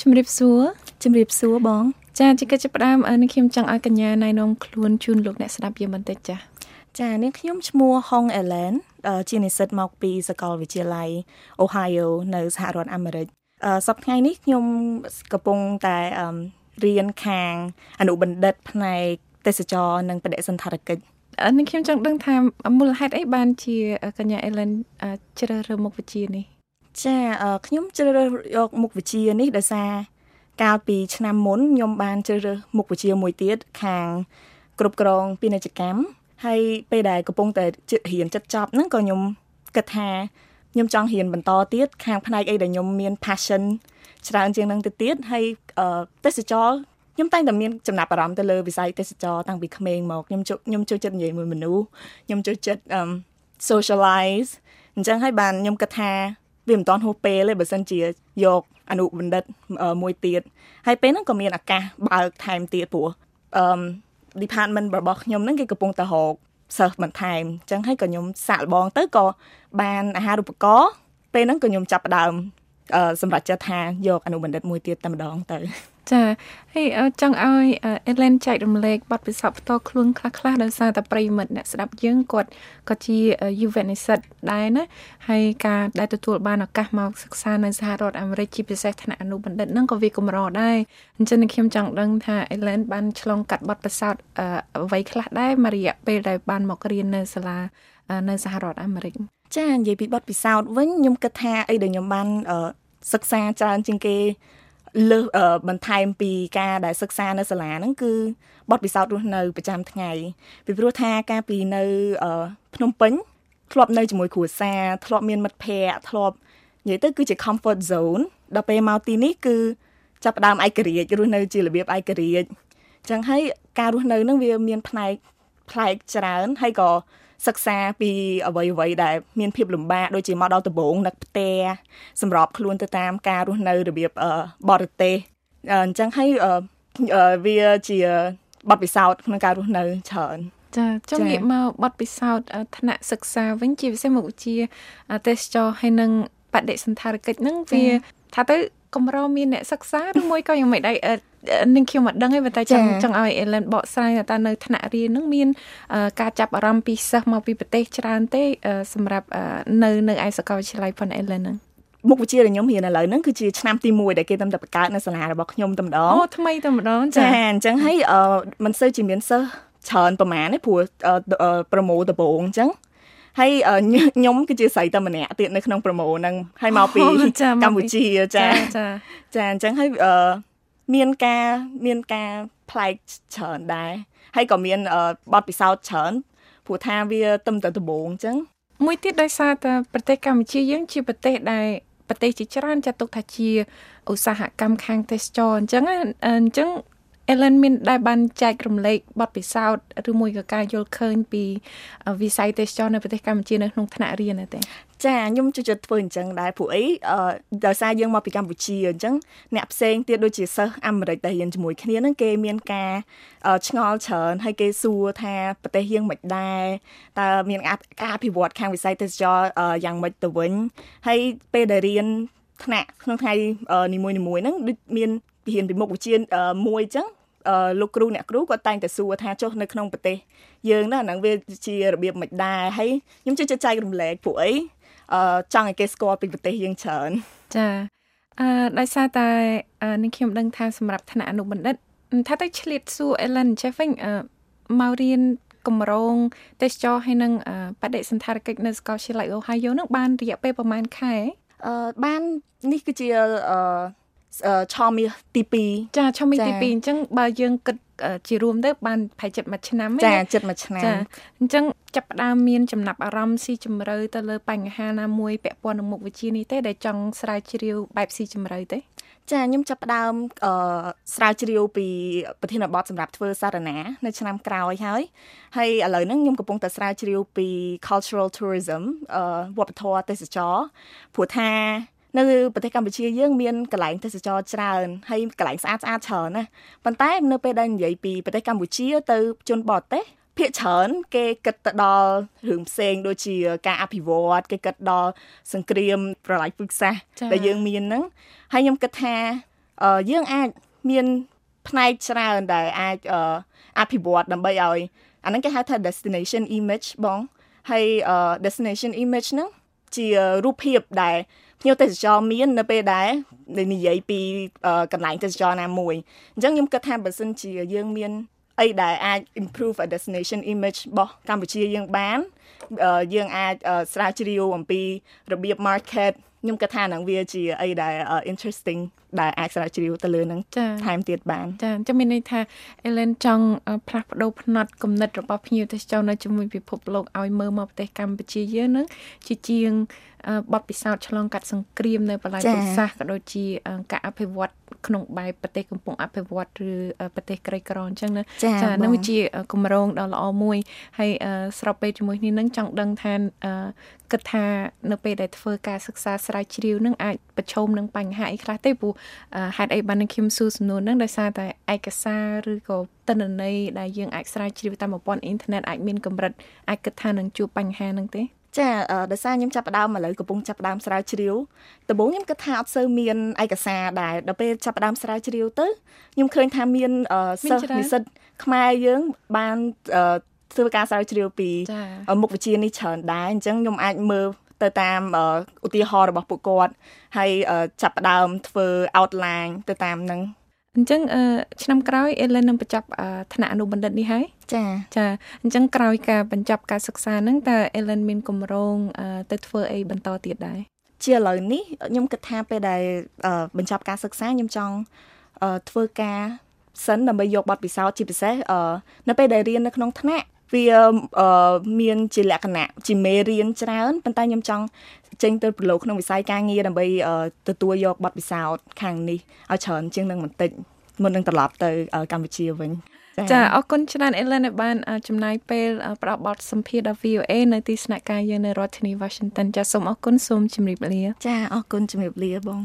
ជំរាបសួរជំរាបសួរបង ចាជាកិច្ចផ្ដើមនេះខ្ញុំចង់ឲ្យកញ្ញាណៃនងខ្លួនជូនលោកអ្នកស្ដាប់យើងបន្តិចចាចានាងខ្ញុំឈ្មោះហុងអេឡែនជានិស្សិតមកពីសាកលវិទ្យាល័យ Ohio នៅសហរដ្ឋអាមេរិកសប្តាហ៍នេះខ្ញុំកំពុងតែរៀនខាង អនុបណ្ឌិត ផ្នែកទេសចរនិងបដិសន្តារកិច្ចនេះខ្ញុំចង់ដឹងថាមូលហេតុអីបានជាកញ្ញាអេឡែនជ្រើសរើសមុខវិជ្ជានេះ ចាខ្ញុំជ្រើសរើសយកមុខវិជ្ជានេះដោយសារកាលពីឆ្នាំមុនខ្ញុំបានជ្រើសរើសមុខវិជ្ជាមួយទៀតខាងគ្រប់គ្រងពាណិជ្ជកម្មហើយពេលដែលកំពុងតែរៀនចិត្តចប់ហ្នឹងក៏ខ្ញុំគិតថាខ្ញុំចង់រៀនបន្តទៀតខាងផ្នែកអីដែលខ្ញុំមាន passion ច្រើនជាងនឹងទៅទៀតហើយទេសចរខ្ញុំតែងតែមានចំណាប់អារម្មណ៍ទៅលើវិស័យទេសចរតាំងពីក្មេងមកខ្ញុំខ្ញុំចូលចិត្តនិយាយមួយមនុស្សខ្ញុំចូលចិត្ត socialize អញ្ចឹងហើយបានខ្ញុំគិតថា វាមិនតាន់ហួសពេលទេបើសិនជាយកអនុបណ្ឌិតមួយទៀតហើយពេលហ្នឹងក៏មានឱកាសបើកថែមទៀតព្រោះអឺ department របស់ខ្ញុំហ្នឹងគេកំពុងតែរកសិស្សបន្ថែមអញ្ចឹងហើយក៏ខ្ញុំសាក់លបងទៅក៏បានអាហារូបករណ៍ពេលហ្នឹងក៏ខ្ញុំចាប់ផ្ដើមសម្រាប់ចិត្តថាយកអនុបណ្ឌិតមួយទៀតតែម្ដងទៅ ចាហើយចង់ឲ្យអេឡែនចែករំលែកបទពិសោធន៍ផ្ទាល់ខ្លួនខ្លះៗដោយសារតែប្រិមិត្តអ្នកស្ដាប់យើងគាត់ក៏ជាយុវនិស្សិតដែរណាហើយការដែលទទួលបានឱកាសមកសិក្សានៅសហរដ្ឋអាមេរិកជាពិសេសថ្នាក់អនុបណ្ឌិតហ្នឹងក៏វាកម្រដែរអញ្ចឹងខ្ញុំចង់ដឹងថាអេឡែនបានឆ្លងកាត់បទពិសោធន៍អ្វីខ្លះដែរមួយរយៈពេលដែលបានមករៀននៅសាលានៅសហរដ្ឋអាមេរិកចានិយាយពីបទពិសោធន៍វិញខ្ញុំគិតថាអីដែលខ្ញុំបានសិក្សាច្រើនជាងគេ លើសបន្ថែមពីការដែលសិក្សានៅសាលាហ្នឹងគឺបទពិសោធន៍រស់នៅប្រចាំថ្ងៃពីព្រោះថាការពីនៅភ្នំពេញធ្លាប់នៅជាមួយគ្រួសារធ្លាប់មានមិត្តភ័ក្តិធ្លាប់និយាយទៅគឺជា comfort zone ដល់ពេលមកទីនេះគឺចាប់ផ្ដើមឯករាជ្យរស់នៅជារបៀបឯករាជ្យអញ្ចឹងហើយការរស់នៅហ្នឹងវាមានផ្នែកផ្លែកច្រើនហើយក៏ សិក្សាពីអ្វីអ្វីដែលមានភាពលំបាកដូចជាមកដល់ដំបងនឹកផ្ទះសម្របខ្លួនទៅតាមការរស់នៅរបៀបបរទេសអញ្ចឹងហើយវាជាបទពិសោធន៍ក្នុងការរស់នៅច្រើនចាចង់ងាកមកបទពិសោធន៍ថ្នាក់សិក្សាវិញជាពិសេសមុខវិជ្ជាទេសចរហើយនឹងបដិសន្តារកិច្ចហ្នឹងវាថាទៅកម្រមានអ្នកសិក្សាឬមួយក៏យ៉ាងម៉េចដែរ នឹងខ្ញុំមិនដឹងទេប៉ុន្តែចង់ចង់ឲ្យអេឡែនបកស្រាយថានៅថ្នាក់រៀននឹងមាន ការចាប់អារម្មណ៍ពីសិស្សមកពីប្រទេសច្រើនទេ សម្រាប់នៅនៅឯសាកលវិទ្យាល័យប៉ុនអេឡែនហ្នឹងមុខវិជ្ជាដែលខ្ញុំរៀនឥឡូវហ្នឹងគឺជាឆ្នាំទី1ដែលគេតាមតែបង្កើតនៅសាលារបស់ខ្ញុំតែម្ដងអូថ្មីតែម្ដងចាអញ្ចឹងហើយមិនសូវជាមានសិស្សច្រើនប្រហែលទេព្រោះប្រម៉ូដំបូងអញ្ចឹងហើយខ្ញុំគឺជាស្រីតែម្នាក់ទៀតនៅក្នុងប្រម៉ូហ្នឹងហើយមកពីកម្ពុជាចាចាចាអញ្ចឹងហើយ មានការមានការប្លែកច្រើនដែរហើយក៏មានបទពិសោធន៍ច្រើនព្រោះថាវាទំតែដំបងអញ្ចឹងមួយទៀតដោយសារតែប្រទេសកម្ពុជាយើងជាប្រទេសដែលប្រទេសជាច្រើនចាត់ទុកថាជាឧស្សាហកម្មខាងទេសចរអញ្ចឹងអញ្ចឹង Ellen មានដែលបានចែករំលែកបទពិសោធន៍ឬមួយក៏ការយល់ឃើញពីវិស័យទេសចរនៅប្រទេសកម្ពុជានៅក្នុងថ្នាក់រៀនទេចាខ្ញុំជួយចិត្តធ្វើអញ្ចឹងដែរព្រោះអីដោយសារយើងមកពីកម្ពុជាអញ្ចឹងអ្នកផ្សេងទៀតដូចជាសិស្សអាមេរិកដែលរៀនជាមួយគ្នាហ្នឹងគេមានការឆ្ងល់ច្រើនហើយគេសួរថាប្រទេសយើងមិនដែរតើមានការអភិវឌ្ឍខាងវិស័យទេសចរយ៉ាងម៉េចទៅវិញហើយពេលដែលរៀនថ្នាក់ក្នុងថ្ងៃនីមួយៗហ្នឹងដូចមានរៀនពីមុខវិជ្ជាមួយអញ្ចឹង លោកគ្រូអ្នកគ្រូគាត់តែងតែសួរថាចុះនៅក្នុងប្រទេសយើងណាហ្នឹងវាជារបៀបមិនដែរហើយខ្ញុំជឿចែករំលែកពួកអីអឺចង់ឲ្យគេស្គាល់ពីប្រទេសយើងច្រើនចាអឺដោយសារតែនឹងខ្ញុំដឹងថាសម្រាប់ឋានៈអនុបណ្ឌិតថាទៅឆ្លៀតសួរ Ellen ចេះវិញមករៀនកម្រងទេសចរហើយនឹងបដិសន្តារកិច្ចនៅសាកលវិទ្យាល័យ Ohio នឹងបានរយៈពេលប្រហែលខែអឺបាននេះគឺជាអឺ ឆមាសទី2ចាឆមាសទី2អញ្ចឹងបើយើងគិតជារួមទៅបានប្រហែលចិត្តមួយឆ្នាំចាចិត្តមួយឆ្នាំចាអញ្ចឹងចាប់ផ្ដើមមានចំណាប់អារម្មណ៍ស៊ីជម្រៅទៅលើបញ្ហាណាមួយពាក់ព័ន្ធនឹងមុខវិជ្ជានេះទេដែលចង់ស្រាវជ្រាវបែបស៊ីជម្រៅទេចាខ្ញុំចាប់ផ្ដើមអឺស្រាវជ្រាវពីប្រធានបទសម្រាប់ធ្វើសារណានៅឆ្នាំក្រោយហើយហើយឥឡូវហ្នឹងខ្ញុំកំពុងតែស្រាវជ្រាវពី cultural tourism អឺវប្បធម៌ទេសចរព្រោះថា នៅប្រទេសកម្ពុជាយើងមានកន្លែងទេសចរច្រើនហើយកន្លែងស្អាតស្អាតច្រើនណាប៉ុន្តែនៅពេលដែលនិយាយពីប្រទេសកម្ពុជាទៅជនបរទេសភាគច្រើនគេគិតទៅដល់រឿងផ្សេងដូចជាការអភិវឌ្ឍគេគិតដល់សង្គ្រាមប្រឡាយពូជសាសន៍ដែលយើងមានហ្នឹងហើយខ្ញុំគិតថាអឺយើងអាចមានផ្នែកច្រើនដែលអាចអភិវឌ្ឍដើម្បីឲ្យអាហ្នឹងគេហៅថា destination image បងហើយ destination image ហ្នឹង ជារូបភាពដែលភ្ញៀវទេសចរមាននៅពេលដែលនិយាយពីកន្លែងទេសចរណាមួយអញ្ចឹងខ្ញុំគិតថាបើសិនជាយើងមានអីដែលអាច improve a destination image របស់កម្ពុជាយើងបានយើងអាចស្រាវជ្រាវអំពីរបៀប market ខ្ញុំគិតថានឹងវាជាអីដែល interesting ដែលអាចស្រាវជ្រាវទៅលើនឹងថែមទៀតបានចាចាំមានន័យថា Ellen ចង់ផ្លាស់ប្ដូរផ្នត់គំនិតរបស់ភ្ញៀវទេសចរនៅជាមួយពិភពលោកឲ្យមើលមកប្រទេសកម្ពុជាយើងនឹងជាជាងបទពិសោធន៍ឆ្លងកាត់សង្គ្រាមនៅបលាយពុទ្ធសាសក៏ដូចជាការអភិវឌ្ឍក្នុងបែបប្រទេសកំពុងអភិវឌ្ឍឬប្រទេសក្រីក្រអញ្ចឹងណាចានឹងជាគម្រោងដ៏ល្អមួយហើយស្របពេលជាមួយនេះនឹងចង់ដឹងថាគិតថានៅពេលដែលធ្វើការសិក្សាស្រាវជ្រាវនឹងអាចប្រឈមនឹងបញ្ហាអីខ្លះទេព្រោះហេតុអីបាននឹងខ្ញុំសួរសំណួរនឹងដោយសារតែឯកសារឬក៏ទិន្នន័យដែលយើងអាចស្រាវជ្រាវតាមប្រព័ន្ធអ៊ីនធឺណិតអាចមានកម្រិតអាចគិតថានឹងជួបបញ្ហានឹងទេចាដោយសារខ្ញុំចាប់ផ្ដើមឥឡូវកំពុងចាប់ផ្ដើមស្រាវជ្រាវដំបូងខ្ញុំគិតថាអត់សូវមានឯកសារដែរដល់ពេលចាប់ផ្ដើមស្រាវជ្រាវទៅខ្ញុំឃើញថាមានសិស្សនិស្សិតខ្មែរយើងបានធ្វើការស្រាវជ្រាវពីមុខវិជ្ជានេះច្រើនដែរអញ្ចឹងខ្ញុំអាចមើល ទៅតាមឧទាហរណ៍របស់ពួកគាត់ហើយចាប់ផ្ដើមធ្វើ outline ទៅតាមនឹងអញ្ចឹងឆ្នាំក្រោយ Ellen នឹងបញ្ចប់ថ្នាក់អនុបណ្ឌិតនេះហើយចាចាអញ្ចឹងក្រោយការបញ្ចប់ការសិក្សាហ្នឹងតើ Ellen មានគម្រោងទៅធ្វើអីបន្តទៀតដែរជាឥឡូវនេះខ្ញុំគិតថាពេលដែលបញ្ចប់ការសិក្សាខ្ញុំចង់ធ្វើការសិនដើម្បីយកបទពិសោធន៍ជាពិសេសនៅពេលដែលរៀននៅក្នុងថ្នាក់ វាមានជាលក្ខណៈជាមេរៀនច្រើនប៉ុន្តែខ្ញុំចង់ចេញទៅប្រឡូកក្នុងវិស័យការងារដើម្បីទទួលយកបទពិសោធន៍ខាងនេះឲ្យច្រើនជាងនឹងបន្តិចមុននឹងត្រឡប់ទៅកម្ពុជាវិញចាអរគុណច្រើន Ellen ដែលបានចំណាយពេលផ្ដល់បទសម្ភាសន៍ដល់ VOA នៅទីស្នាក់ការយើងនៅរដ្ឋធានី Washington ចាសូមអរគុណសូមជម្រាបលា ចាអរគុណជម្រាបលាបង